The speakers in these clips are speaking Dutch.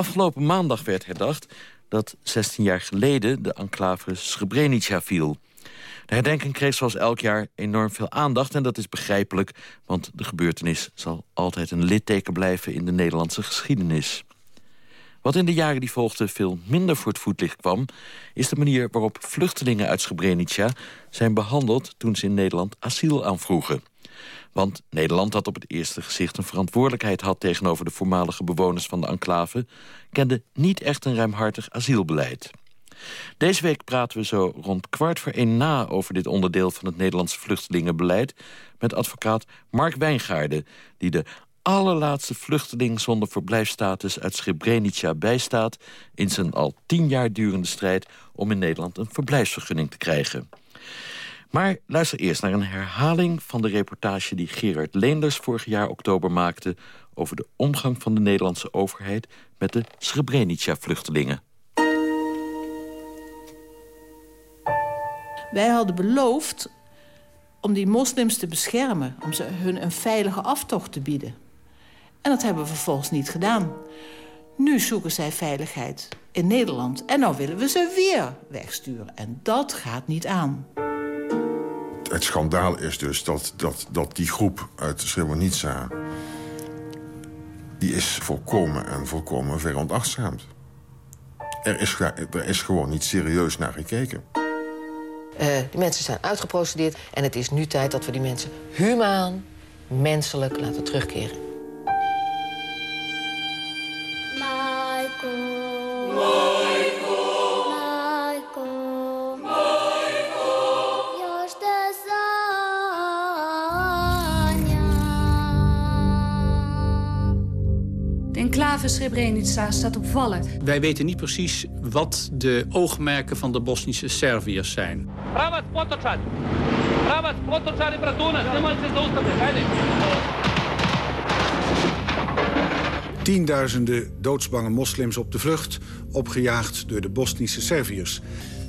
Afgelopen maandag werd herdacht dat 16 jaar geleden de enclave Srebrenica viel. De herdenking kreeg zoals elk jaar enorm veel aandacht... en dat is begrijpelijk, want de gebeurtenis zal altijd een litteken blijven... in de Nederlandse geschiedenis. Wat in de jaren die volgden veel minder voor het voetlicht kwam... is de manier waarop vluchtelingen uit Srebrenica zijn behandeld... toen ze in Nederland asiel aanvroegen. Want Nederland, dat op het eerste gezicht een verantwoordelijkheid had... tegenover de voormalige bewoners van de enclave... kende niet echt een ruimhartig asielbeleid. Deze week praten we zo rond kwart voor één na... over dit onderdeel van het Nederlandse vluchtelingenbeleid... met advocaat Mark Wijngaarden... die de allerlaatste vluchteling zonder verblijfsstatus uit Srebrenica bijstaat... in zijn al tien jaar durende strijd om in Nederland een verblijfsvergunning te krijgen. Maar luister eerst naar een herhaling van de reportage... die Gerard Leenders vorig jaar oktober maakte... over de omgang van de Nederlandse overheid met de Srebrenica-vluchtelingen. Wij hadden beloofd om die moslims te beschermen... om ze hun een veilige aftocht te bieden. En dat hebben we vervolgens niet gedaan. Nu zoeken zij veiligheid in Nederland. En nou willen we ze weer wegsturen. En dat gaat niet aan. Het schandaal is dus dat, dat, dat die groep uit Srebrenica... die is volkomen en volkomen veronachtzaamd. Er is, er is gewoon niet serieus naar gekeken. Uh, die mensen zijn uitgeprocedeerd en het is nu tijd dat we die mensen humaan, menselijk laten terugkeren. Enclave Srebrenica staat op vallen. Wij weten niet precies wat de oogmerken van de Bosnische Serviërs zijn. Tienduizenden doodsbange moslims op de vlucht, opgejaagd door de Bosnische Serviërs.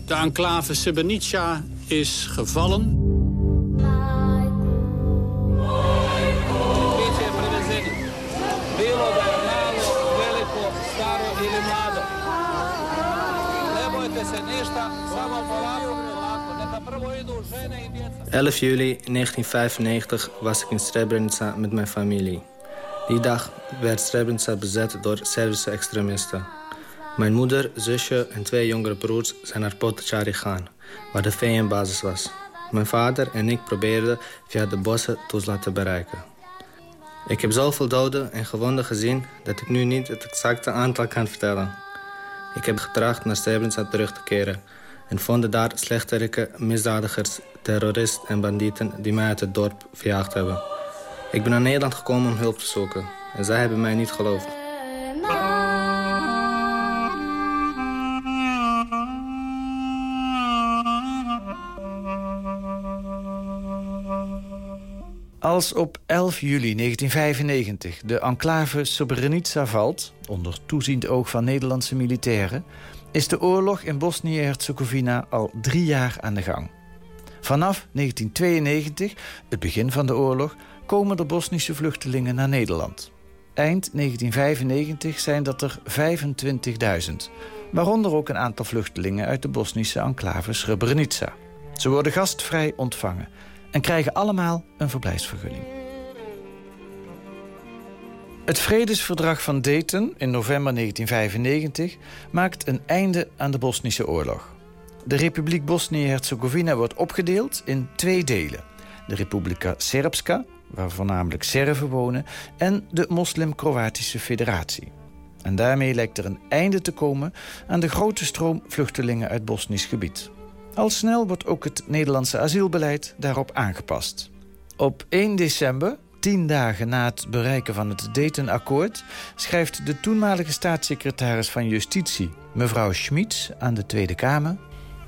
De enclave Srebrenica is gevallen. ...11 juli 1995 was ik in Srebrenica met mijn familie. Die dag werd Srebrenica bezet door Servische extremisten. Mijn moeder, zusje en twee jongere broers zijn naar Potocari gegaan... waar de VN-basis was. Mijn vader en ik probeerden via de bossen Tuzla te bereiken. Ik heb zoveel doden en gewonden gezien... dat ik nu niet het exacte aantal kan vertellen. Ik heb getracht naar Srebrenica terug te keren en vonden daar slechterikke misdadigers, terroristen en bandieten die mij uit het dorp verjaagd hebben. Ik ben naar Nederland gekomen om hulp te zoeken en zij hebben mij niet geloofd. Als op 11 juli 1995 de enclave Srebrenica valt... onder toeziend oog van Nederlandse militairen is de oorlog in Bosnië-Herzegovina al drie jaar aan de gang. Vanaf 1992, het begin van de oorlog, komen de Bosnische vluchtelingen naar Nederland. Eind 1995 zijn dat er 25.000, waaronder ook een aantal vluchtelingen uit de Bosnische enclave Srebrenica. Ze worden gastvrij ontvangen en krijgen allemaal een verblijfsvergunning. Het Vredesverdrag van Dayton in november 1995 maakt een einde aan de Bosnische oorlog. De Republiek Bosnië-Herzegovina wordt opgedeeld in twee delen. De Republika Srpska, waar voornamelijk Serven wonen... en de Moslim-Kroatische Federatie. En daarmee lijkt er een einde te komen aan de grote stroom vluchtelingen uit Bosnisch gebied. Al snel wordt ook het Nederlandse asielbeleid daarop aangepast. Op 1 december tien dagen na het bereiken van het Dayton-akkoord... schrijft de toenmalige staatssecretaris van Justitie, mevrouw Schmitz, aan de Tweede Kamer...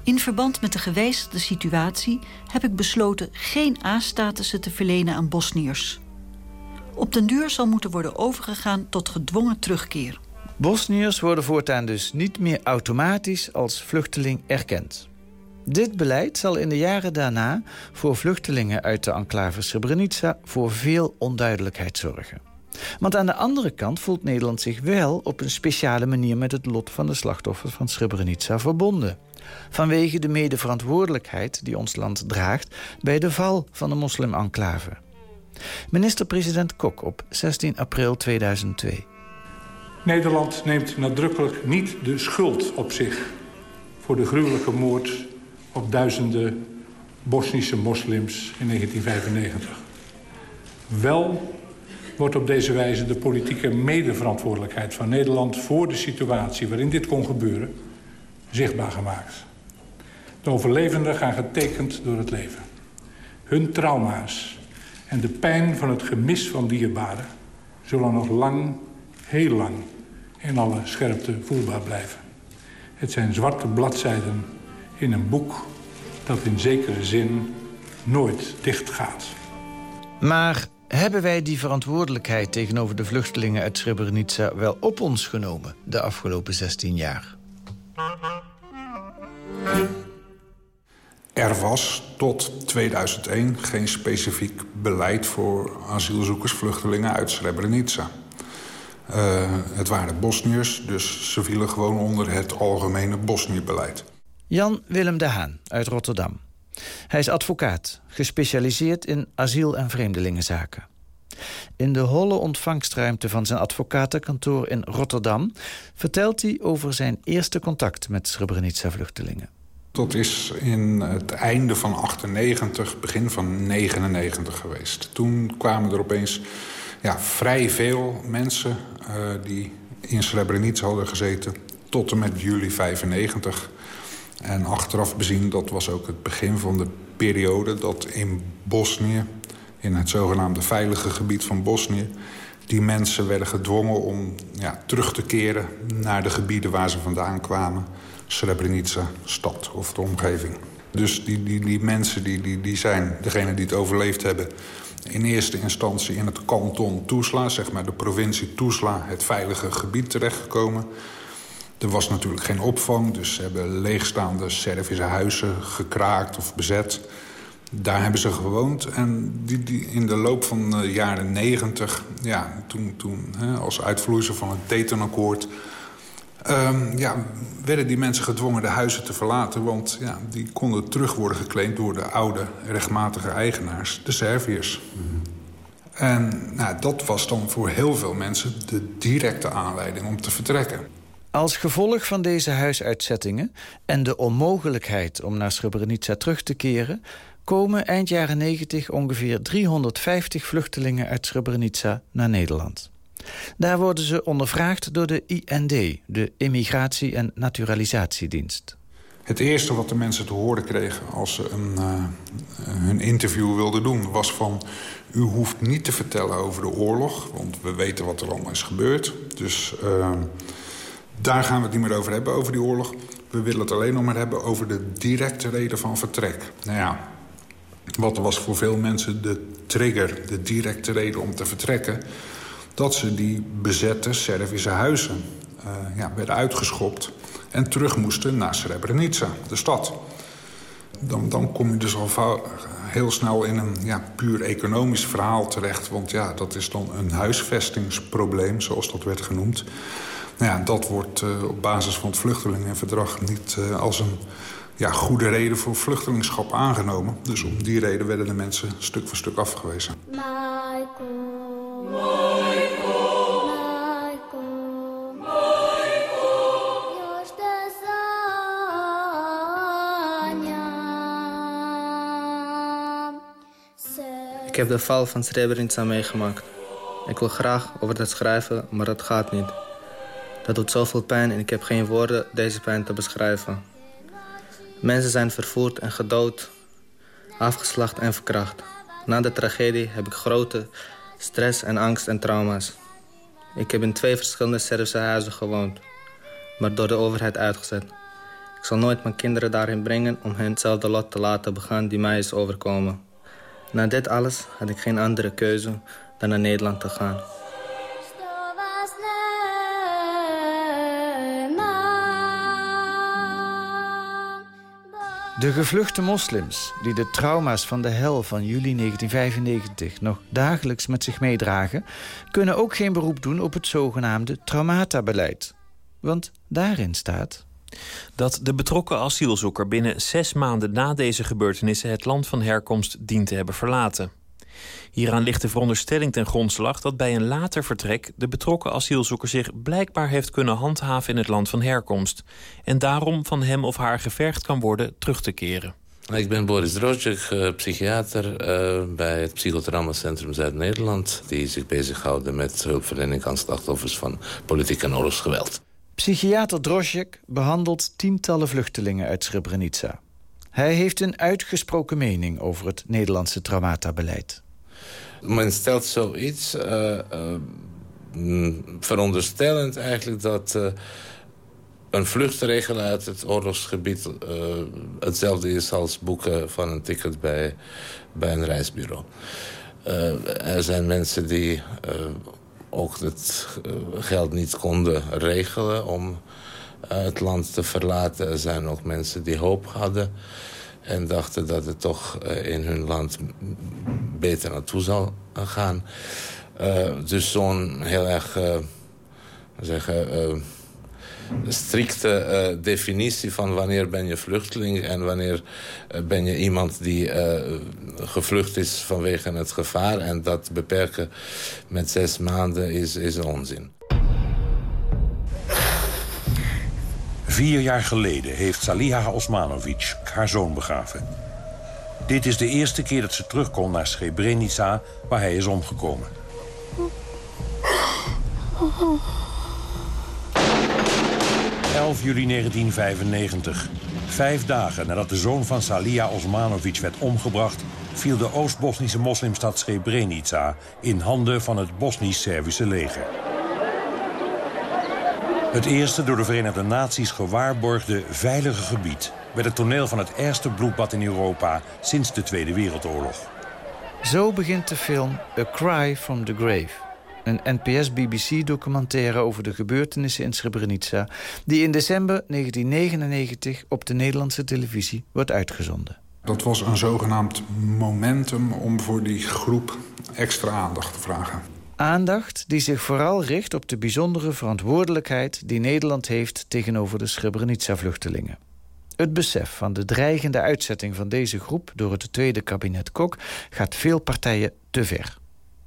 In verband met de gewijzigde situatie heb ik besloten geen A-statussen te verlenen aan Bosniërs. Op den duur zal moeten worden overgegaan tot gedwongen terugkeer. Bosniërs worden voortaan dus niet meer automatisch als vluchteling erkend. Dit beleid zal in de jaren daarna voor vluchtelingen uit de enclave Srebrenica voor veel onduidelijkheid zorgen. Want aan de andere kant voelt Nederland zich wel op een speciale manier met het lot van de slachtoffers van Srebrenica verbonden. Vanwege de medeverantwoordelijkheid die ons land draagt bij de val van de moslim-enclave. Minister-president Kok op 16 april 2002. Nederland neemt nadrukkelijk niet de schuld op zich voor de gruwelijke moord op duizenden Bosnische moslims in 1995. Wel wordt op deze wijze de politieke medeverantwoordelijkheid van Nederland... voor de situatie waarin dit kon gebeuren, zichtbaar gemaakt. De overlevenden gaan getekend door het leven. Hun trauma's en de pijn van het gemis van dierbaren... zullen nog lang, heel lang, in alle scherpte voelbaar blijven. Het zijn zwarte bladzijden in een boek dat in zekere zin nooit dichtgaat. Maar hebben wij die verantwoordelijkheid tegenover de vluchtelingen uit Srebrenica wel op ons genomen de afgelopen 16 jaar? Er was tot 2001 geen specifiek beleid voor asielzoekers, vluchtelingen uit Srebrenica. Uh, het waren Bosniërs, dus ze vielen gewoon onder het algemene Bosnië-beleid. Jan Willem de Haan uit Rotterdam. Hij is advocaat, gespecialiseerd in asiel- en vreemdelingenzaken. In de holle ontvangstruimte van zijn advocatenkantoor in Rotterdam... vertelt hij over zijn eerste contact met Srebrenica-vluchtelingen. Dat is in het einde van 98, begin van 99 geweest. Toen kwamen er opeens ja, vrij veel mensen uh, die in Srebrenica hadden gezeten... tot en met juli 95. En achteraf bezien, dat was ook het begin van de periode... dat in Bosnië, in het zogenaamde veilige gebied van Bosnië... die mensen werden gedwongen om ja, terug te keren naar de gebieden waar ze vandaan kwamen. Srebrenica, stad of de omgeving. Dus die, die, die mensen die, die, die zijn, degene die het overleefd hebben... in eerste instantie in het kanton Tuzla, zeg maar de provincie Tuzla... het veilige gebied terechtgekomen... Er was natuurlijk geen opvang, dus ze hebben leegstaande Servische huizen gekraakt of bezet. Daar hebben ze gewoond. En die, die in de loop van de jaren negentig, ja, toen, toen hè, als uitvloeisel van het Daytonakkoord... Um, ja, werden die mensen gedwongen de huizen te verlaten... want ja, die konden terug worden geclaimd door de oude rechtmatige eigenaars, de Serviërs. En nou, dat was dan voor heel veel mensen de directe aanleiding om te vertrekken. Als gevolg van deze huisuitzettingen en de onmogelijkheid om naar Srebrenica terug te keren... komen eind jaren 90 ongeveer 350 vluchtelingen uit Srebrenica naar Nederland. Daar worden ze ondervraagd door de IND, de Immigratie- en Naturalisatiedienst. Het eerste wat de mensen te horen kregen als ze een, uh, hun interview wilden doen... was van, u hoeft niet te vertellen over de oorlog... want we weten wat er allemaal is gebeurd. Dus uh, daar gaan we het niet meer over hebben, over die oorlog. We willen het alleen nog maar hebben over de directe reden van vertrek. Nou ja, wat was voor veel mensen de trigger, de directe reden om te vertrekken... dat ze die bezette Servische huizen uh, ja, werden uitgeschopt... en terug moesten naar Srebrenica, de stad. Dan, dan kom je dus al heel snel in een ja, puur economisch verhaal terecht. Want ja, dat is dan een huisvestingsprobleem, zoals dat werd genoemd. Nou ja, dat wordt uh, op basis van het vluchtelingenverdrag niet uh, als een ja, goede reden voor vluchtelingschap aangenomen. Dus om die reden werden de mensen stuk voor stuk afgewezen. Ik heb de val van Srebrenica meegemaakt. Ik wil graag over dat schrijven, maar dat gaat niet. Dat doet zoveel pijn en ik heb geen woorden deze pijn te beschrijven. Mensen zijn vervoerd en gedood, afgeslacht en verkracht. Na de tragedie heb ik grote stress en angst en trauma's. Ik heb in twee verschillende Servische huizen gewoond, maar door de overheid uitgezet. Ik zal nooit mijn kinderen daarin brengen om hen hetzelfde lot te laten begaan die mij is overkomen. Na dit alles had ik geen andere keuze dan naar Nederland te gaan. De gevluchte moslims, die de trauma's van de hel van juli 1995 nog dagelijks met zich meedragen, kunnen ook geen beroep doen op het zogenaamde traumatabeleid. Want daarin staat dat de betrokken asielzoeker binnen zes maanden na deze gebeurtenissen het land van herkomst dient te hebben verlaten. Hieraan ligt de veronderstelling ten grondslag dat bij een later vertrek de betrokken asielzoeker zich blijkbaar heeft kunnen handhaven in het land van herkomst en daarom van hem of haar gevergd kan worden terug te keren. Ik ben Boris Drozjek, eh, psychiater uh, bij het Psychotraumacentrum Zuid-Nederland... die zich bezighoudt met hulpverlening aan slachtoffers van politiek en oorlogsgeweld. Psychiater Drozjek behandelt tientallen vluchtelingen uit Srebrenica. Hij heeft een uitgesproken mening over het Nederlandse traumatabeleid. Men stelt zoiets uh, veronderstellend eigenlijk dat uh, een vluchtregel uit het oorlogsgebied hetzelfde is als boeken van een ticket bij, bij een reisbureau. er zijn mensen die ook het geld niet konden regelen om het land te verlaten. Er zijn ook mensen die hoop hadden en dachten dat het toch in hun land beter naartoe zal gaan. Uh, dus zo'n heel erg, uh, zeggen, strikte definitie van wanneer ben je vluchteling... en wanneer ben je iemand die gevlucht is vanwege het gevaar. En dat beperken met zes maanden is, is onzin. Vier jaar geleden heeft Saliha Osmanovic haar zoon begraven. Dit is de eerste keer dat ze terugkomt naar Srebrenica, waar hij is omgekomen. ...11 juli 1995. Vijf dagen nadat de zoon van Salia Osmanovic werd omgebracht... viel de Oost-Bosnische moslimstad Srebrenica... in handen van het Bosnisch-Servische leger. Het eerste door de Verenigde Naties gewaarborgde veilige gebied... werd het toneel van het ergste bloedbad in Europa sinds de Tweede Wereldoorlog. Zo begint de film A Cry from the Grave. Een NPS-BBC-documentaire over de gebeurtenissen in Srebrenica... die in december 1999 op de Nederlandse televisie wordt uitgezonden. Dat was een zogenaamd momentum om voor die groep extra aandacht te vragen. Aandacht die zich vooral richt op de bijzondere verantwoordelijkheid... die Nederland heeft tegenover de Srebrenica-vluchtelingen. Het besef van de dreigende uitzetting van deze groep... door het tweede kabinet Kok gaat veel partijen te ver.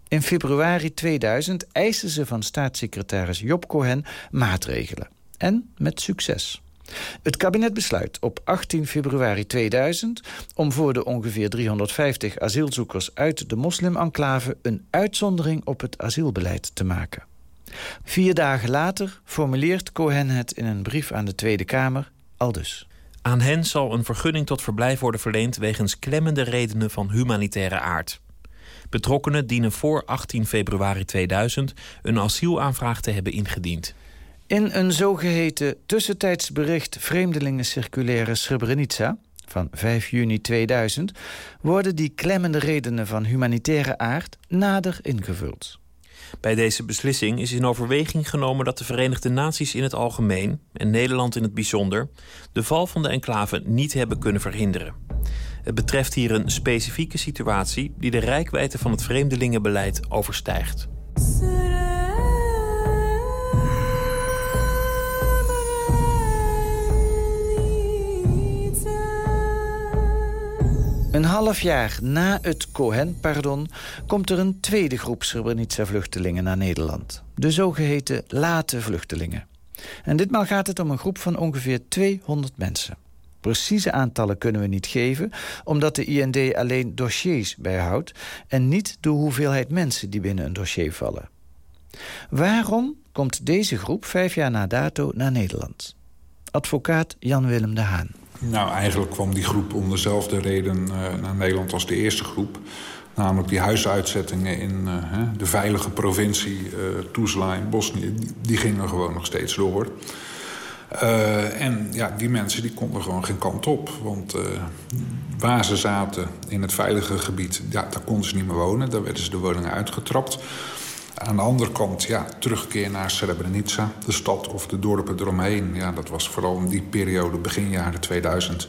In februari 2000 eisen ze van staatssecretaris Job Cohen maatregelen. En met succes. Het kabinet besluit op 18 februari 2000 om voor de ongeveer 350 asielzoekers uit de moslimenclave een uitzondering op het asielbeleid te maken. Vier dagen later formuleert Cohen het in een brief aan de Tweede Kamer aldus. Aan hen zal een vergunning tot verblijf worden verleend wegens klemmende redenen van humanitaire aard. Betrokkenen dienen voor 18 februari 2000 een asielaanvraag te hebben ingediend. In een zogeheten tussentijds bericht Vreemdelingen Circulaire Srebrenica van 5 juni 2000 worden die klemmende redenen van humanitaire aard nader ingevuld. Bij deze beslissing is in overweging genomen dat de Verenigde Naties in het algemeen en Nederland in het bijzonder de val van de enclave niet hebben kunnen verhinderen. Het betreft hier een specifieke situatie die de rijkwijde van het vreemdelingenbeleid overstijgt. Een half jaar na het Cohen-pardon komt er een tweede groep Srebrenica-vluchtelingen naar Nederland. De zogeheten late vluchtelingen. En ditmaal gaat het om een groep van ongeveer 200 mensen. Precieze aantallen kunnen we niet geven, omdat de IND alleen dossiers bijhoudt en niet de hoeveelheid mensen die binnen een dossier vallen. Waarom komt deze groep vijf jaar na dato naar Nederland? Advocaat Jan-Willem de Haan. Nou, eigenlijk kwam die groep om dezelfde reden uh, naar Nederland als de eerste groep. Namelijk die huisuitzettingen in uh, de veilige provincie uh, Tuzla in Bosnië... die gingen gewoon nog steeds door. en ja, die mensen die konden gewoon geen kant op. Want waar ze zaten in het veilige gebied, ja, daar konden ze niet meer wonen. Daar werden ze de woningen uitgetrapt. Aan de andere kant, ja, terugkeer naar Srebrenica, de stad of de dorpen eromheen. Ja, dat was vooral in die periode, begin jaren 2000,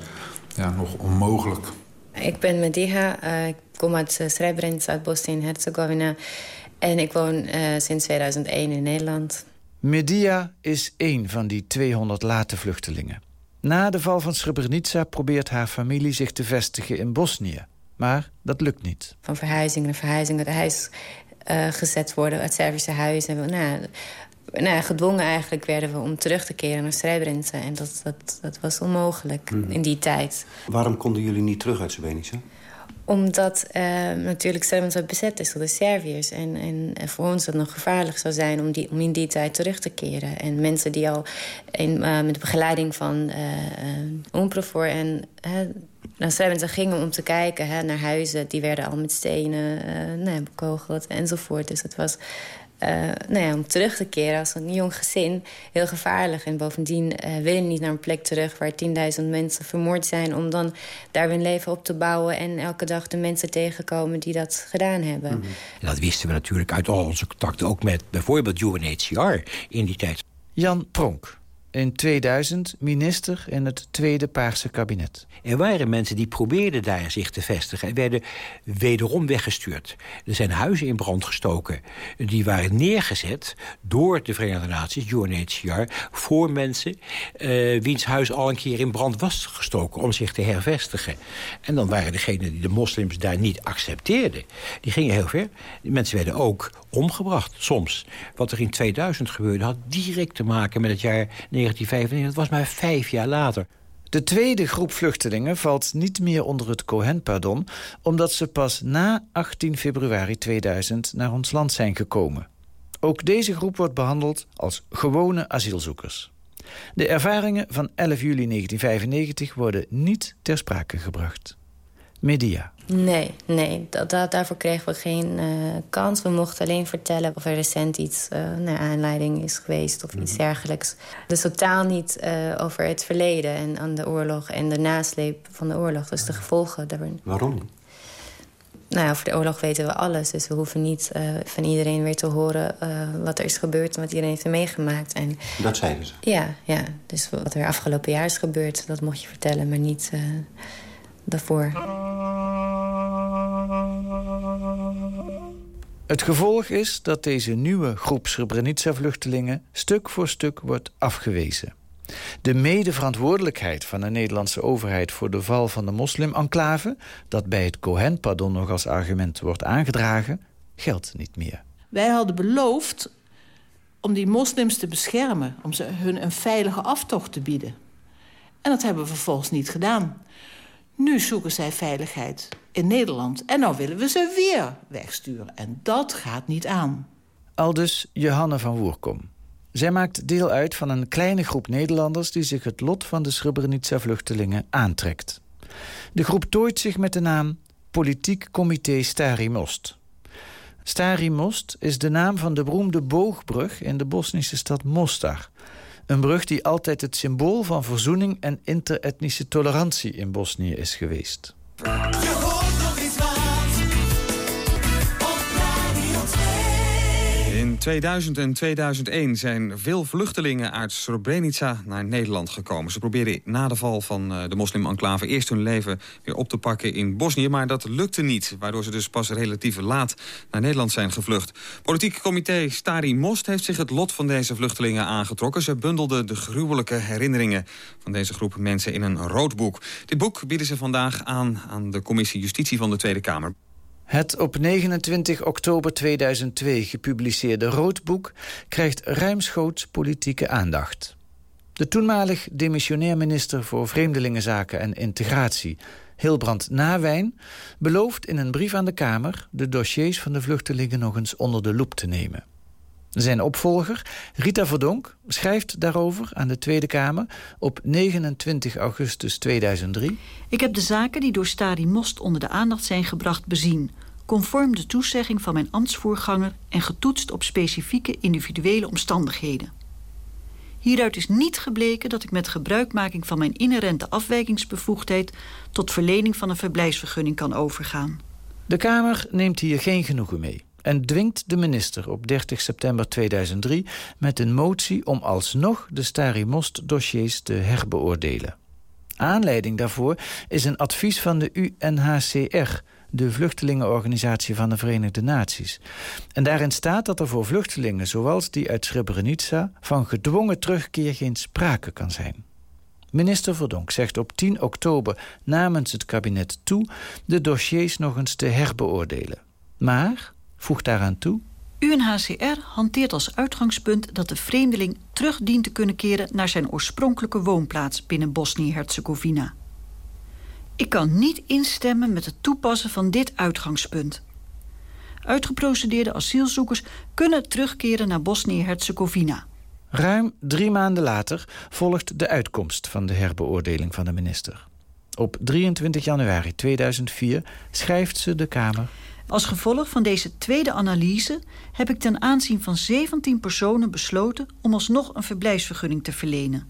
ja, nog onmogelijk. Ik ben Mediha, uh, ik kom uit Srebrenica, uit Bosnië en Herzegovina. En ik woon uh, sinds 2001 in Nederland. Media is één van die 200 late vluchtelingen. Na de val van Srebrenica probeert haar familie zich te vestigen in Bosnië. Maar dat lukt niet. Van verhuizing naar verhuizing uit huis uh, gezet worden, uit Servische huizen. Nou, nou, gedwongen eigenlijk werden we om terug te keren naar Srebrenica. En dat, dat, dat was onmogelijk mm. in die tijd. Waarom konden jullie niet terug uit Srebrenica? Omdat uh, natuurlijk Srebrenica bezet is door de Serviërs. En, en, voor ons dat nog gevaarlijk zou zijn om, die, om in die tijd terug te keren. En mensen die al in, uh, met de begeleiding van uh, en naar Srebrenica gingen om te kijken hè, naar huizen... die werden al met stenen nou, bekogeld enzovoort. Dus het was uh, nou ja, om terug te keren als een jong gezin heel gevaarlijk. En bovendien uh, willen niet naar een plek terug waar 10.000 mensen vermoord zijn... om dan daar hun leven op te bouwen en elke dag de mensen tegenkomen die dat gedaan hebben. Mm -hmm. Dat wisten we natuurlijk uit al onze contacten ook met bijvoorbeeld UNHCR in die tijd. Jan Pronk, in 2000 minister in het tweede Paarse kabinet. Er waren mensen die probeerden daar zich te vestigen... en werden wederom weggestuurd. Er zijn huizen in brand gestoken. Die waren neergezet door de Verenigde Naties, UNHCR... voor mensen uh, wiens huis al een keer in brand was gestoken... om zich te hervestigen. En dan waren degenen die de moslims daar niet accepteerden... die gingen heel ver. Mensen werden ook omgebracht, soms. Wat er in 2000 gebeurde had direct te maken met het jaar 1995. Dat was maar vijf jaar later. De tweede groep vluchtelingen valt niet meer onder het Cohen-pardon... omdat ze pas na 18 februari 2000 naar ons land zijn gekomen. Ook deze groep wordt behandeld als gewone asielzoekers. De ervaringen van 11 juli 1995 worden niet ter sprake gebracht. Media. Nee, nee dat, dat, daarvoor kregen we geen uh, kans. We mochten alleen vertellen of er recent iets uh, naar aanleiding is geweest of iets mhm. dergelijks. Dus totaal niet uh, over het verleden en aan de oorlog en de nasleep van de oorlog. Dus de gevolgen. daarvan. Waarom? Nou ja, over de oorlog weten we alles. Dus we hoeven niet van iedereen weer te horen wat er is gebeurd en wat iedereen heeft meegemaakt. En, dat zeiden ze? Ja, ja, dus wat er afgelopen jaar is gebeurd, dat mocht je vertellen, maar niet daarvoor. Het gevolg is dat deze nieuwe groep Srebrenica-vluchtelingen stuk voor stuk wordt afgewezen. De medeverantwoordelijkheid van de Nederlandse overheid voor de val van de moslim-enclave, dat bij het Cohen-pardon nog als argument wordt aangedragen, geldt niet meer. Wij hadden beloofd om die moslims te beschermen, om ze hun een veilige aftocht te bieden. En dat hebben we vervolgens niet gedaan. Nu zoeken zij veiligheid in Nederland. En nou willen we ze weer wegsturen. En dat gaat niet aan. Aldus Johanne van Woerkom. Zij maakt deel uit van een kleine groep Nederlanders... die zich het lot van de Srebrenica-vluchtelingen aantrekt. De groep tooit zich met de naam Politiek Comité Stari Most. Stari Most is de naam van de beroemde boogbrug... in de Bosnische stad Mostar... Een brug die altijd het symbool van verzoening en interetnische tolerantie in Bosnië is geweest. 2000 en 2001 zijn veel vluchtelingen uit Srebrenica naar Nederland gekomen. Ze probeerden na de val van eh, de moslim-enclave eerst hun leven weer op te pakken in Bosnië. Maar dat lukte niet, waardoor ze dus pas relatief laat naar Nederland zijn gevlucht. Politiek comité Stari Most heeft zich het lot van deze vluchtelingen aangetrokken. Ze bundelden de gruwelijke herinneringen van deze groep mensen in een rood boek. Dit boek bieden ze vandaag aan aan de commissie Justitie van de Tweede Kamer. Het op 29 oktober 2002 gepubliceerde Roodboek krijgt ruimschoots politieke aandacht. De toenmalig demissionair minister voor Vreemdelingenzaken en Integratie, Hilbrand Nawijn, belooft in een brief aan de Kamer de dossiers van de vluchtelingen nog eens onder de loep te nemen. Zijn opvolger, Rita Verdonk, schrijft daarover aan de Tweede Kamer op 29 augustus 2003. Ik heb de zaken die door Stadi Most onder de aandacht zijn gebracht bezien, conform de toezegging van mijn ambtsvoorganger en getoetst op specifieke individuele omstandigheden. Hieruit is niet gebleken dat ik met gebruikmaking van mijn inherente afwijkingsbevoegdheid tot verlening van een verblijfsvergunning kan overgaan. De Kamer neemt hier geen genoegen mee en dwingt de minister op 30 september 2003 met een motie om alsnog de Stari Most dossiers te herbeoordelen. Aanleiding daarvoor is een advies van de UNHCR de vluchtelingenorganisatie van de Verenigde Naties. En daarin staat dat er voor vluchtelingen zoals die uit Srebrenica... van gedwongen terugkeer geen sprake kan zijn. Minister Verdonk zegt op 10 oktober namens het kabinet toe... de dossiers nog eens te herbeoordelen. Maar, voegt daaraan toe... UNHCR hanteert als uitgangspunt dat de vreemdeling terug dient te kunnen keren naar zijn oorspronkelijke woonplaats binnen Bosnië-Herzegovina. Ik kan niet instemmen met het toepassen van dit uitgangspunt. Uitgeprocedeerde asielzoekers kunnen terugkeren naar Bosnië-Herzegovina. Ruim drie maanden later volgt de uitkomst van de herbeoordeling van de minister. Op 23 januari 2004 schrijft ze de Kamer... Als gevolg van deze tweede analyse heb ik ten aanzien van 17 personen besloten om alsnog een verblijfsvergunning te verlenen.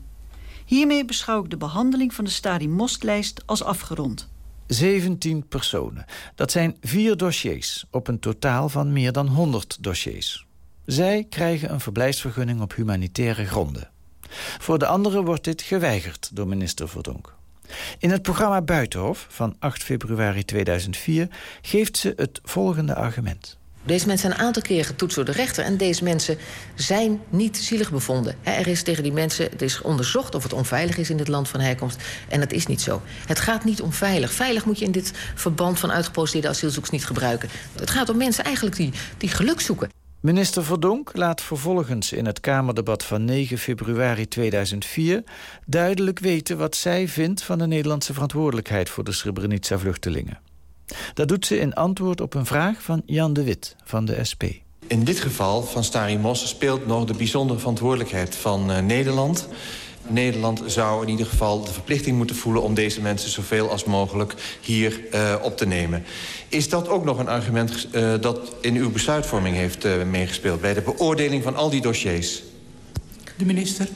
Hiermee beschouw ik de behandeling van de Stari Most-lijst als afgerond. 17 personen. Dat zijn vier dossiers op een totaal van meer dan 100 dossiers. Zij krijgen een verblijfsvergunning op humanitaire gronden. Voor de anderen wordt dit geweigerd door minister Verdonk. In het programma Buitenhof van 8 februari 2004 geeft ze het volgende argument. Deze mensen zijn een aantal keer getoetst door de rechter... en deze mensen zijn niet zielig bevonden. Er is tegen die mensen het is onderzocht of het onveilig is in het land van herkomst. En dat is niet zo. Het gaat niet om veilig. Veilig moet je in dit verband van uitgeprocedeerde asielzoekers niet gebruiken. Het gaat om mensen eigenlijk die, die geluk zoeken. Minister Verdonk laat vervolgens in het Kamerdebat van 9 februari 2004 duidelijk weten wat zij vindt van de Nederlandse verantwoordelijkheid voor de Srebrenica-vluchtelingen. Dat doet ze in antwoord op een vraag van Jan de Wit van de SP. In dit geval van Stari Mos speelt nog de bijzondere verantwoordelijkheid van uh, Nederland. Nederland zou in ieder geval de verplichting moeten voelen... om deze mensen zoveel als mogelijk hier uh, op te nemen. Is dat ook nog een argument uh, dat in uw besluitvorming heeft uh, meegespeeld... bij de beoordeling van al die dossiers? De minister?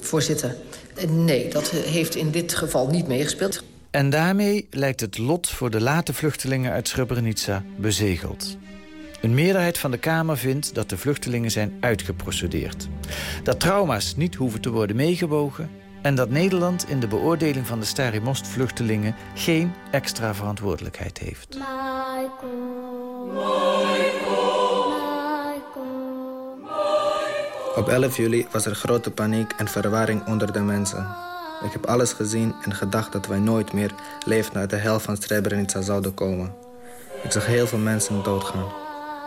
voorzitter, nee, dat heeft in dit geval niet meegespeeld. En daarmee lijkt het lot voor de late vluchtelingen uit Srebrenica bezegeld. Een meerderheid van de Kamer vindt dat de vluchtelingen zijn uitgeprocedeerd. Dat trauma's niet hoeven te worden meegewogen... en dat Nederland in de beoordeling van de Stari Most-vluchtelingen... geen extra verantwoordelijkheid heeft. Op 11 juli was er grote paniek en verwarring onder de mensen. Ik heb alles gezien en gedacht dat wij nooit meer levend naar de hel van Srebrenica zouden komen. Ik zag heel veel mensen doodgaan.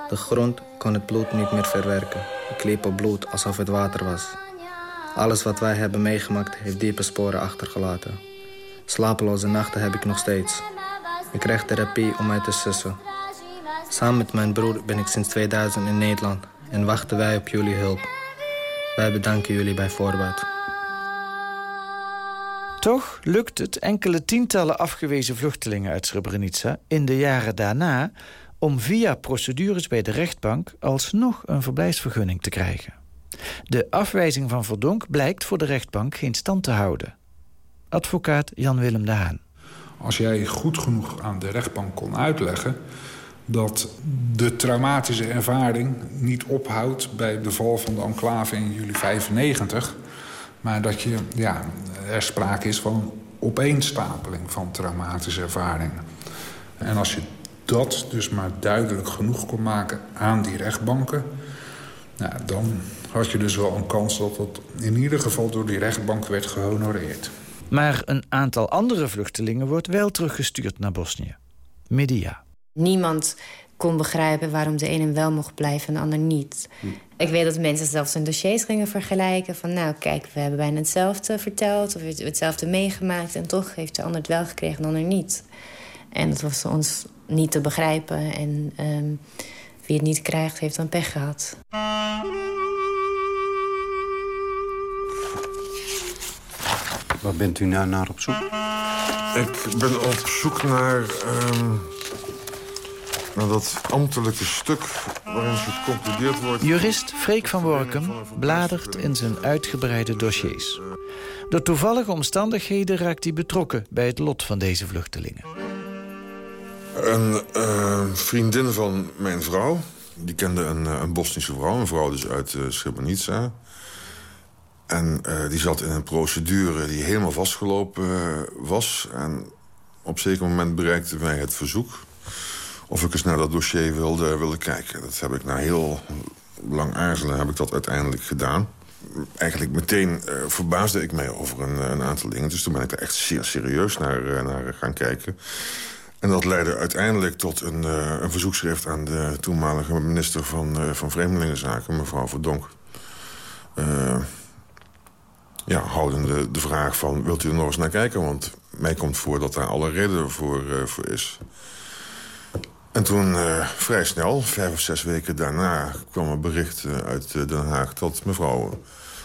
De grond kon het bloed niet meer verwerken. Ik liep op bloed alsof het water was. Alles wat wij hebben meegemaakt heeft diepe sporen achtergelaten. Slapeloze nachten heb ik nog steeds. Ik krijg therapie om mij te sussen. Samen met mijn broer ben ik sinds 2000 in Nederland en wachten wij op jullie hulp. Wij bedanken jullie bij voorbaat. Toch lukt het enkele tientallen afgewezen vluchtelingen uit Srebrenica... in de jaren daarna om via procedures bij de rechtbank... alsnog een verblijfsvergunning te krijgen. De afwijzing van Verdonk blijkt voor de rechtbank geen stand te houden. Advocaat Jan-Willem de Haan. Als jij goed genoeg aan de rechtbank kon uitleggen dat de traumatische ervaring niet ophoudt... bij de val van de enclave in juli 95... maar dat je, ja, er sprake is van opeenstapeling van traumatische ervaringen. En als je dat dus maar duidelijk genoeg kon maken aan die rechtbanken... Nou, dan had je dus wel een kans dat dat in ieder geval door die rechtbank werd gehonoreerd. Maar een aantal andere vluchtelingen wordt wel teruggestuurd naar Bosnië. Media. Niemand kon begrijpen waarom de ene wel mocht blijven en de ander niet. Hm. Ik weet dat mensen zelfs hun dossiers gingen vergelijken. Van nou, kijk, we hebben bijna hetzelfde verteld... of hetzelfde meegemaakt... en toch heeft de ander het wel gekregen en de ander niet. En dat was ons niet te begrijpen. En um, wie het niet krijgt, heeft dan pech gehad. Waar bent u nou naar op zoek? Ik ben op zoek naar... Um, naar dat ambtelijke stuk waarin geconcludeerd wordt... Jurist Freek van Workum bladert in zijn uitgebreide dossiers. Door toevallige omstandigheden raakt hij betrokken bij het lot van deze vluchtelingen. Een uh, vriendin van mijn vrouw, die kende een, een Bosnische vrouw... een vrouw dus uit uh, Srebrenica. En uh, die zat in een procedure die helemaal vastgelopen was. En op zeker moment bereikte mij het verzoek... of ik eens naar dat dossier wilde, wilde kijken. Dat heb ik na heel lang aarzelen heb ik dat uiteindelijk gedaan. Eigenlijk meteen verbaasde ik mij over een, een, aantal dingen. Dus toen ben ik er echt zeer serieus naar, naar gaan kijken. En dat leidde uiteindelijk tot een, een verzoekschrift... aan de toenmalige minister van, van Vreemdelingenzaken, mevrouw Verdonk ja, houdende de vraag van... wilt u er nog eens naar kijken? Want mij komt voor dat daar alle reden voor, uh, voor is. En toen uh, vrij snel, vijf of zes weken daarna... kwam een bericht uh, uit Den Haag dat mevrouw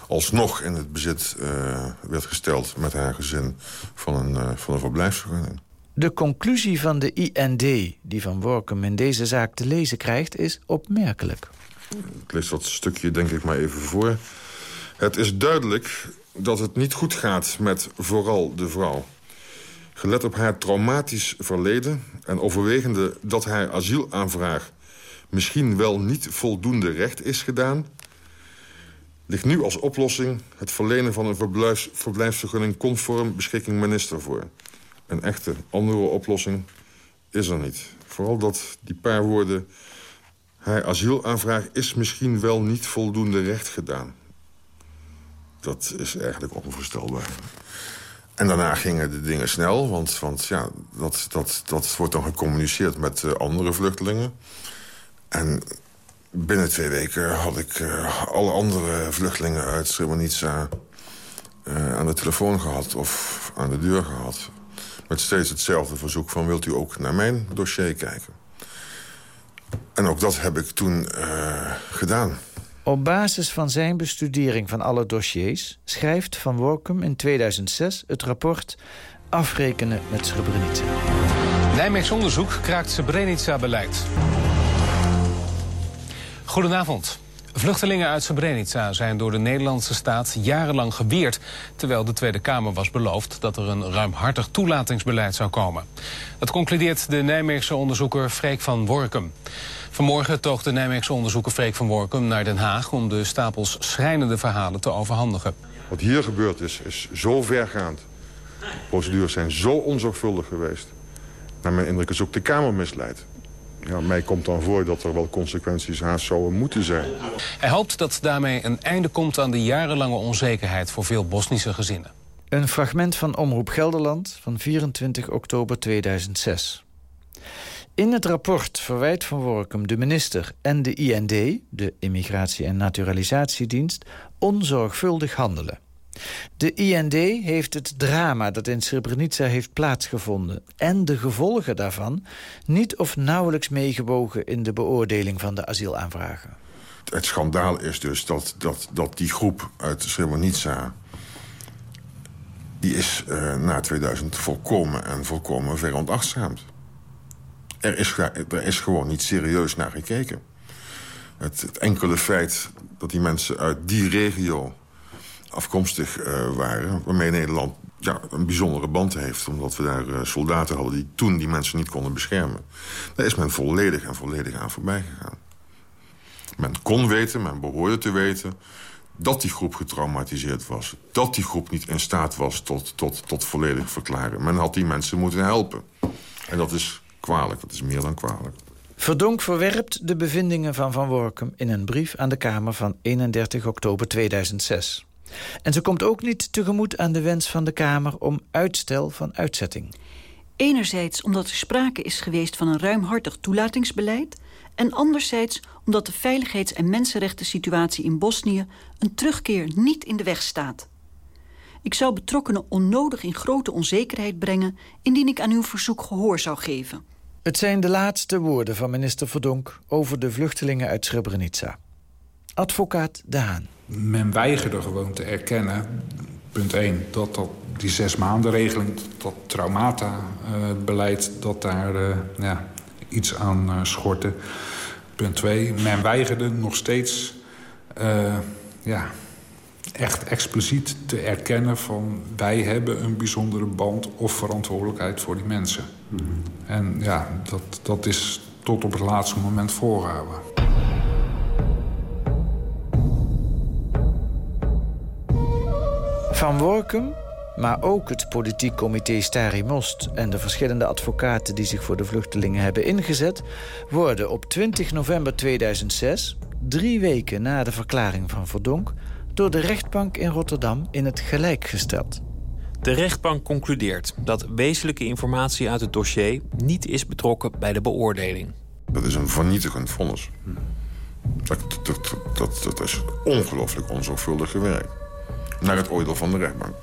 alsnog in het bezit werd gesteld... met haar gezin van een, van een verblijfsvergunning. De conclusie van de IND die Van Workum in deze zaak te lezen krijgt... is opmerkelijk. Ik lees dat stukje denk ik maar even voor. Het is duidelijk dat het niet goed gaat met vooral de vrouw. Gelet op haar traumatisch verleden en overwegende dat haar asielaanvraag... misschien wel niet voldoende recht is gedaan... ligt nu als oplossing het verlenen van een verblijfs, verblijfsvergunning... conform beschikking minister voor. Een echte andere oplossing is er niet. Vooral dat die paar woorden... haar asielaanvraag is misschien wel niet voldoende recht gedaan dat is eigenlijk onvoorstelbaar. En daarna gingen de dingen snel, want, want ja, dat, dat, dat wordt dan gecommuniceerd met uh, andere vluchtelingen. En binnen twee weken had ik uh, alle andere vluchtelingen uit Srebrenica... Uh, aan de telefoon gehad of aan de deur gehad. Met steeds hetzelfde verzoek van wilt u ook naar mijn dossier kijken. En ook dat heb ik toen gedaan. Op basis van zijn bestudering van alle dossiers... schrijft Van Workum in 2006 het rapport Afrekenen met Srebrenica. Nijmeegs onderzoek kraakt Srebrenica-beleid. Goedenavond. Vluchtelingen uit Srebrenica zijn door de Nederlandse staat jarenlang geweerd... terwijl de Tweede Kamer was beloofd dat er een ruimhartig toelatingsbeleid zou komen. Dat concludeert de Nijmeegse onderzoeker Freek van Workum. Vanmorgen toog de Nijmeegse onderzoeker Freek van Workum naar Den Haag... om de stapels schrijnende verhalen te overhandigen. Wat hier gebeurd is, is zo vergaand. De procedures zijn zo onzorgvuldig geweest. Naar mijn indruk is ook de Kamer misleid. Ja, mij komt dan voor dat er wel consequenties haast zouden moeten zijn. Hij hoopt dat daarmee een einde komt aan de jarenlange onzekerheid... voor veel Bosnische gezinnen. Een fragment van Omroep Gelderland van 24 oktober 2006. In het rapport verwijt Van Workum de minister en de IND... de Immigratie- en Naturalisatiedienst, onzorgvuldig handelen. De IND heeft het drama dat in Srebrenica heeft plaatsgevonden... en de gevolgen daarvan niet of nauwelijks meegewogen... in de beoordeling van de asielaanvragen. Het schandaal is dus dat, dat, dat die groep uit Srebrenica... die is uh, na 2000 volkomen en volkomen veronachtzaamd er is, er is gewoon niet serieus naar gekeken. Het, het, enkele feit dat die mensen uit die regio afkomstig uh, waren... waarmee Nederland ja, een bijzondere band heeft... omdat we daar uh, soldaten hadden die toen die mensen niet konden beschermen. Daar is men volledig en volledig aan voorbij gegaan. Men kon weten, men behoorde te weten... dat die groep getraumatiseerd was. Dat die groep niet in staat was tot, tot, tot volledig verklaren. Men had die mensen moeten helpen. En dat is kwalijk. Dat is meer dan kwalijk. Verdonk verwerpt de bevindingen van Van Workum... in een brief aan de Kamer van 31 oktober 2006. En ze komt ook niet tegemoet aan de wens van de Kamer... om uitstel van uitzetting. Enerzijds omdat er sprake is geweest van een ruimhartig toelatingsbeleid... en anderzijds omdat de veiligheids- en mensenrechten situatie in Bosnië... een terugkeer niet in de weg staat. Ik zou betrokkenen onnodig in grote onzekerheid brengen... indien ik aan uw verzoek gehoor zou geven. Het zijn de laatste woorden van minister Verdonk... over de vluchtelingen uit Srebrenica. Advocaat De Haan. Men weigerde gewoon te erkennen, punt 1... dat, dat die zes maanden regeling, dat traumata-beleid... dat daar uh, ja, iets aan uh, schortte. Punt 2, men weigerde nog steeds... Uh, ja, echt expliciet te erkennen van... wij hebben een bijzondere band of verantwoordelijkheid voor die mensen. Mm -hmm. En ja, dat, dat is tot op het laatste moment voorgehouden. Van Workum, maar ook het politiek comité Stari Most... en de verschillende advocaten die zich voor de vluchtelingen hebben ingezet... worden op 20 november 2006, drie weken na de verklaring van Verdonk... door de rechtbank in Rotterdam in het gelijk gesteld. De rechtbank concludeert dat wezenlijke informatie uit het dossier... niet is betrokken bij de beoordeling. Dat is een vernietigend vonnis. Dat, dat, dat, dat is ongelooflijk onzorgvuldig gewerkt. Naar het oordeel van de rechtbank.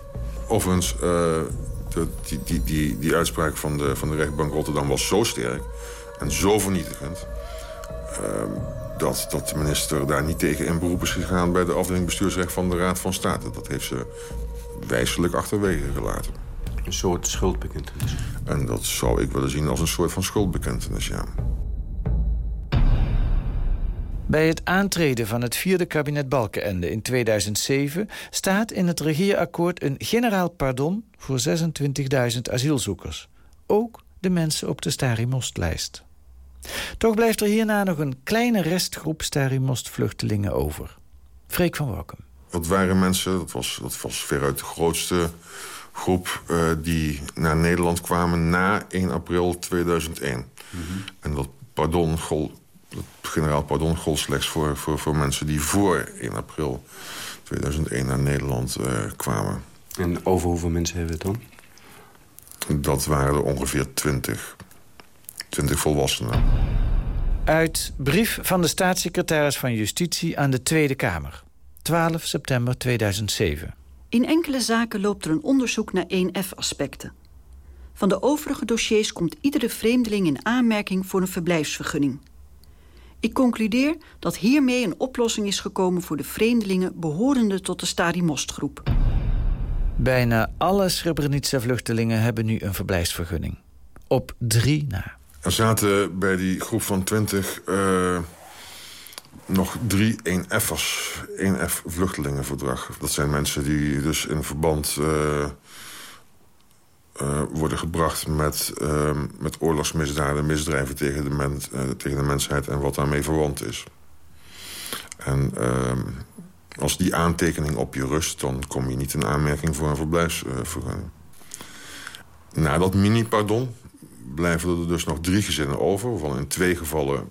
Overigens, uh, die, die, die, die uitspraak van de, van de rechtbank Rotterdam was zo sterk... en zo vernietigend... Uh, dat, dat de minister daar niet tegen in beroep is gegaan... bij de afdeling bestuursrecht van de Raad van State. Dat heeft ze wijselijk achterwege gelaten. Een soort schuldbekentenis. En dat zou ik willen zien als een soort van schuldbekentenis, ja. Bij het aantreden van het vierde kabinet Balkenende in 2007... staat in het regeerakkoord een generaal pardon voor 26.000 asielzoekers. Ook de mensen op de Starimost-lijst. Toch blijft er hierna nog een kleine restgroep Starimost-vluchtelingen over. Freek van Walkum. Dat waren mensen, dat was, dat was veruit de grootste groep... Uh, die naar Nederland kwamen na 1 april 2001. Mm -hmm. En dat pardon gold generaal pardon gold slechts voor, voor, voor mensen die voor 1 april 2001 naar Nederland uh, kwamen. En over hoeveel mensen hebben we het dan? Dat waren er ongeveer 20. 20 volwassenen. Uit brief van de staatssecretaris van Justitie aan de Tweede Kamer. 12 september 2007. In enkele zaken loopt er een onderzoek naar 1F-aspecten. Van de overige dossiers komt iedere vreemdeling in aanmerking voor een verblijfsvergunning. Ik concludeer dat hiermee een oplossing is gekomen voor de vreemdelingen behorende tot de Stadimostgroep. Bijna alle Srebrenica-vluchtelingen hebben nu een verblijfsvergunning. Op drie na. Er zaten bij die groep van 20 uh, nog drie 1F'ers. 1F vluchtelingenverdrag. Dat zijn mensen die dus in verband uh, uh, worden gebracht met, uh, met oorlogsmisdaden, misdrijven tegen de, uh, tegen de mensheid en wat daarmee verwant is. En ehm, als die aantekening op je rust, dan kom je niet in aanmerking voor een verblijfsvergunning. Na dat mini-pardon blijven er dus nog drie gezinnen over, waarvan in twee gevallen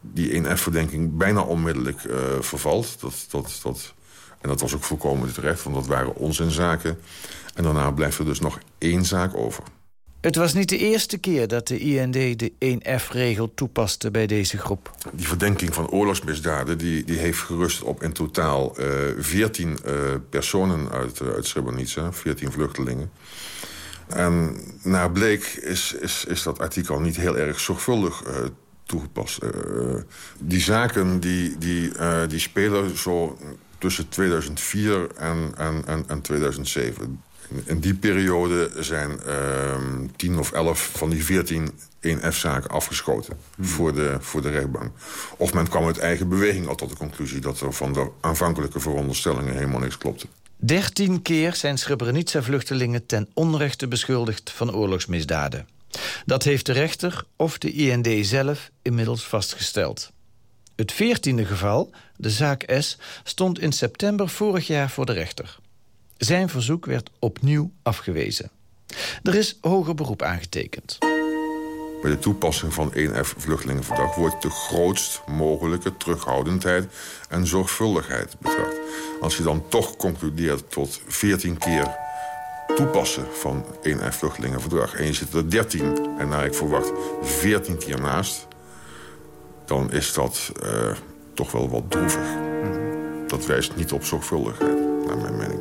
die 1F-verdenking bijna onmiddellijk vervalt. Dat, dat, dat, en dat was ook volkomen terecht, want dat waren onzinzaken. En daarna blijft er dus nog één zaak over. Het was niet de eerste keer dat de IND de 1F-regel toepaste bij deze groep. Die verdenking van oorlogsmisdaden die, die heeft gerust op in totaal uh, 14 uh, personen uit, uh, uit Srebrenica, 14 vluchtelingen. En naar bleek is, is, is dat artikel niet heel erg zorgvuldig toegepast. die zaken die, die, die spelen zo tussen 2004 en, en, en, en 2007. In die periode zijn uh, 10 of 11 van die 14 1F-zaken afgeschoten hmm. voor, de, voor de rechtbank. Of men kwam uit eigen beweging al tot de conclusie... dat er van de aanvankelijke veronderstellingen helemaal niks klopte. Dertien keer zijn Srebrenica-vluchtelingen ten onrechte beschuldigd van oorlogsmisdaden. Dat heeft de rechter of de IND zelf inmiddels vastgesteld. Het veertiende geval, de zaak S, stond in september vorig jaar voor de rechter. Zijn verzoek werd opnieuw afgewezen. Er is hoger beroep aangetekend. Bij de toepassing van 1F vluchtelingenverdrag wordt de grootst mogelijke terughoudendheid en zorgvuldigheid betracht. Als je dan toch concludeert tot 14 keer toepassen van 1F vluchtelingenverdrag en je zit er 13 en naar ik verwacht 14 keer naast, dan is dat uh, toch wel wat droevig. Dat wijst niet op zorgvuldigheid, naar mijn mening.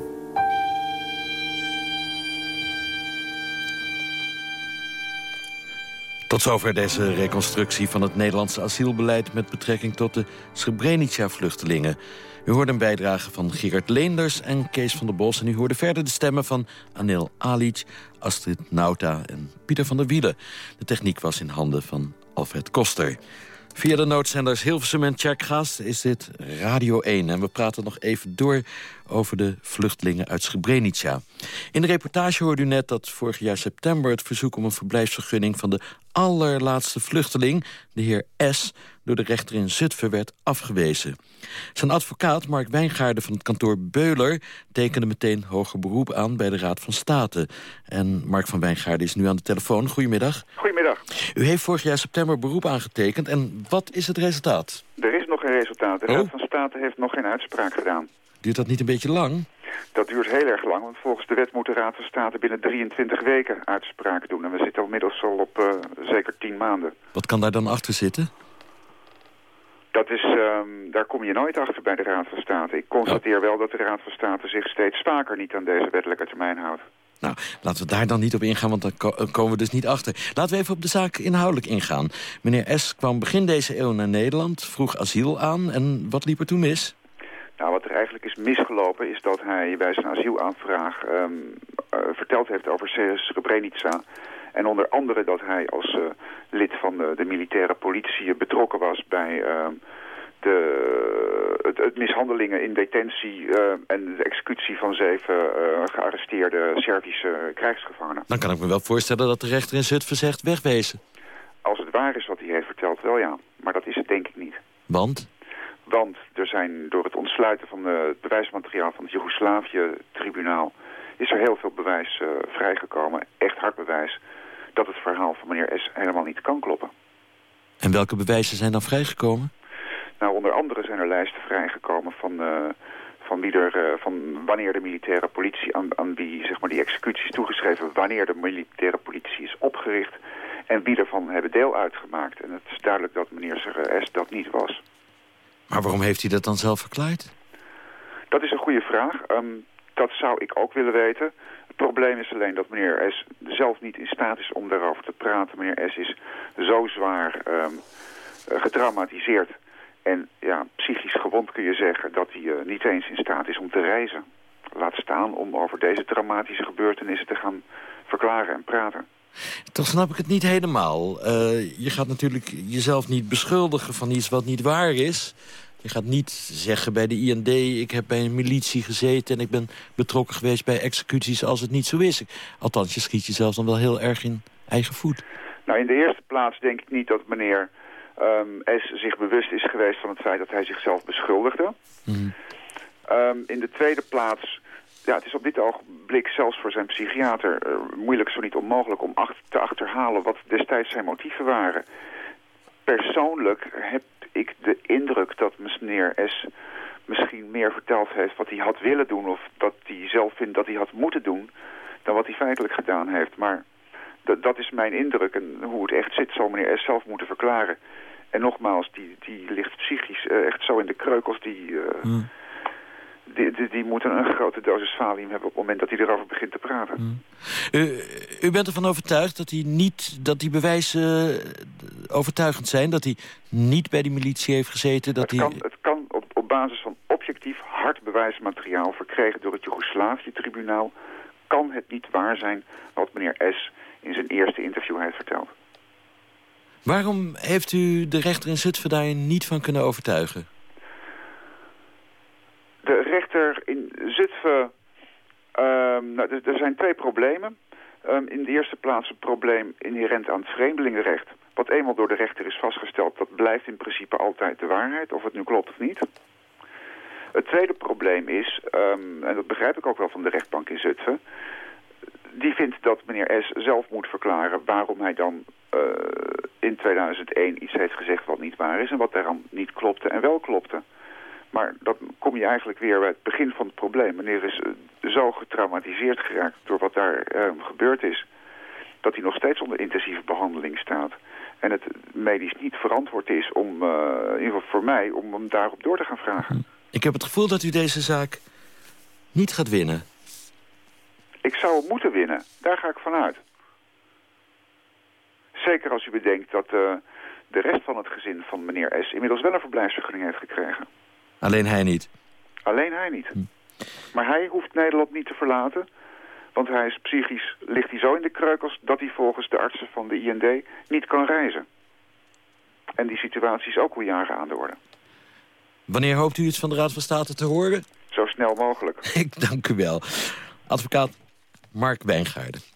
Tot zover deze reconstructie van het Nederlandse asielbeleid... met betrekking tot de Srebrenica-vluchtelingen. U hoorde een bijdrage van Gerard Leenders en Kees van der Bos... en u hoorde verder de stemmen van Anil Alic, Astrid Nauta en Pieter van der Wielen. De techniek was in handen van Alfred Koster. Via de noodzenders Hilversum en Tjerkgast is dit Radio 1. En we praten nog even door over de vluchtelingen uit Srebrenica. In de reportage hoorde u net dat vorig jaar september... het verzoek om een verblijfsvergunning van de allerlaatste vluchteling... de heer S., door de rechter in Zutphen werd afgewezen. Zijn advocaat, Mark Wijngaarden van het kantoor Beuler... tekende meteen hoger beroep aan bij de Raad van State. En Mark van Wijngaarden is nu aan de telefoon. Goedemiddag. Goedemiddag. U heeft vorig jaar september beroep aangetekend. En wat is het resultaat? Er is nog geen resultaat. De Oh. Raad van State heeft nog geen uitspraak gedaan. Duurt dat niet een beetje lang? Dat duurt heel erg lang, want volgens de wet moet de Raad van State binnen 23 weken uitspraak doen. En we zitten inmiddels al op eh, zeker 10 maanden. Wat kan daar dan achter zitten? Dat is, ehm, daar kom je nooit achter bij de Raad van State. Ik constateer wel dat de Raad van State zich steeds vaker niet aan deze wettelijke termijn houdt. Nou, laten we daar dan niet op ingaan, want dan eh, komen we dus niet achter. Laten we even op de zaak inhoudelijk ingaan. Meneer S. kwam begin deze eeuw naar Nederland, vroeg asiel aan. En wat liep er toen mis? Nou, wat er eigenlijk is misgelopen is dat hij bij zijn asielaanvraag ehm, eh, verteld heeft over Srebrenica. En onder andere dat hij als eh, lid van de, de militaire politie betrokken was bij ehm, de, het, het mishandelingen in detentie eh, en de executie van zeven eh, gearresteerde Servische krijgsgevangenen. Dan kan ik me wel voorstellen dat de rechter in Zutphen zegt wegwezen. Als het waar is wat hij heeft verteld, wel ja. Maar dat is het denk ik niet. Want? Want er zijn door het ontsluiten van eh, het bewijsmateriaal van het Joegoslavië-tribunaal... is er heel veel bewijs vrijgekomen, echt hard bewijs... dat het verhaal van meneer S. helemaal niet kan kloppen. En welke bewijzen zijn dan vrijgekomen? Nou, onder andere zijn er lijsten vrijgekomen van, eh, van, wie er, eh, van wanneer de militaire politie... Aan, aan wie zeg maar, die executie is toegeschreven... wanneer de militaire politie is opgericht... en wie ervan hebben deel uitgemaakt. En het is duidelijk dat meneer S. dat niet was. Maar waarom heeft hij dat dan zelf verklaard? Dat is een goede vraag. Ehm, dat zou ik ook willen weten. Het probleem is alleen dat meneer S. zelf niet in staat is om daarover te praten. Meneer S. is zo zwaar eh, getraumatiseerd en ja, psychisch gewond kun je zeggen... dat hij eh, niet eens in staat is om te reizen. Laat staan om over deze traumatische gebeurtenissen te gaan verklaren en praten. Toch snap ik het niet helemaal. Eh, je gaat natuurlijk jezelf niet beschuldigen van iets wat niet waar is. Je gaat niet zeggen bij de IND... ik heb bij een militie gezeten en ik ben betrokken geweest bij executies als het niet zo is. Althans, je schiet jezelf dan wel heel erg in eigen voet. Nou, in de eerste plaats denk ik niet dat meneer ehm, S. zich bewust is geweest van het feit dat hij zichzelf beschuldigde. Ehm, in de tweede plaats, ja, het is op dit ogenblik zelfs voor zijn psychiater eh, moeilijk, zo niet onmogelijk, om ach- te achterhalen wat destijds zijn motieven waren. Persoonlijk heb ik de indruk dat meneer S. misschien meer verteld heeft wat hij had willen doen of dat hij zelf vindt dat hij had moeten doen dan wat hij feitelijk gedaan heeft. Maar dat, is mijn indruk en hoe het echt zit zal meneer S. zelf moeten verklaren. En nogmaals, die, die ligt psychisch eh, echt zo in de kreukels, die, eh, die, die, die moeten een grote dosis valium hebben op het moment dat hij erover begint te praten. U, u bent ervan overtuigd dat, hij niet, dat die bewijzen eh, overtuigend zijn? Dat hij niet bij die militie heeft gezeten? Dat Het hij... kan, het kan op, op basis van objectief hard bewijsmateriaal verkregen door het Joegoslavië-tribunaal... kan het niet waar zijn wat meneer S. in zijn eerste interview heeft verteld. Waarom heeft u de rechter in Zutphen daar niet van kunnen overtuigen? De rechter in Zutphen... ehm, nou, er, zijn twee problemen. Ehm, in de eerste plaats een probleem inherent aan het vreemdelingenrecht. Wat eenmaal door de rechter is vastgesteld, dat blijft in principe altijd de waarheid. Of het nu klopt of niet. Het tweede probleem is, ehm, en dat begrijp ik ook wel van de rechtbank in Zutphen... die vindt dat meneer S. zelf moet verklaren waarom hij dan eh, in 2001 iets heeft gezegd wat niet waar is... en wat daaraan niet klopte en wel klopte. Maar dan kom je eigenlijk weer bij het begin van het probleem. Meneer is eh, zo getraumatiseerd geraakt door wat daar eh, gebeurd is... dat hij nog steeds onder intensieve behandeling staat. En het medisch niet verantwoord is om, eh, in ieder geval voor mij, om hem daarop door te gaan vragen. Ik heb het gevoel dat u deze zaak niet gaat winnen. Ik zou hem moeten winnen. Daar ga ik vanuit. Zeker als u bedenkt dat eh, de rest van het gezin van meneer S. inmiddels wel een verblijfsvergunning heeft gekregen. Alleen hij niet. Alleen hij niet. Maar hij hoeft Nederland niet te verlaten. Want hij is psychisch, ligt hij zo in de kreukels dat hij volgens de artsen van de IND niet kan reizen. En die situatie is ook al jaren aan de orde. Wanneer hoopt u iets van de Raad van State te horen? Zo snel mogelijk. Ik dank u wel. Advocaat Mark Wijngaarden.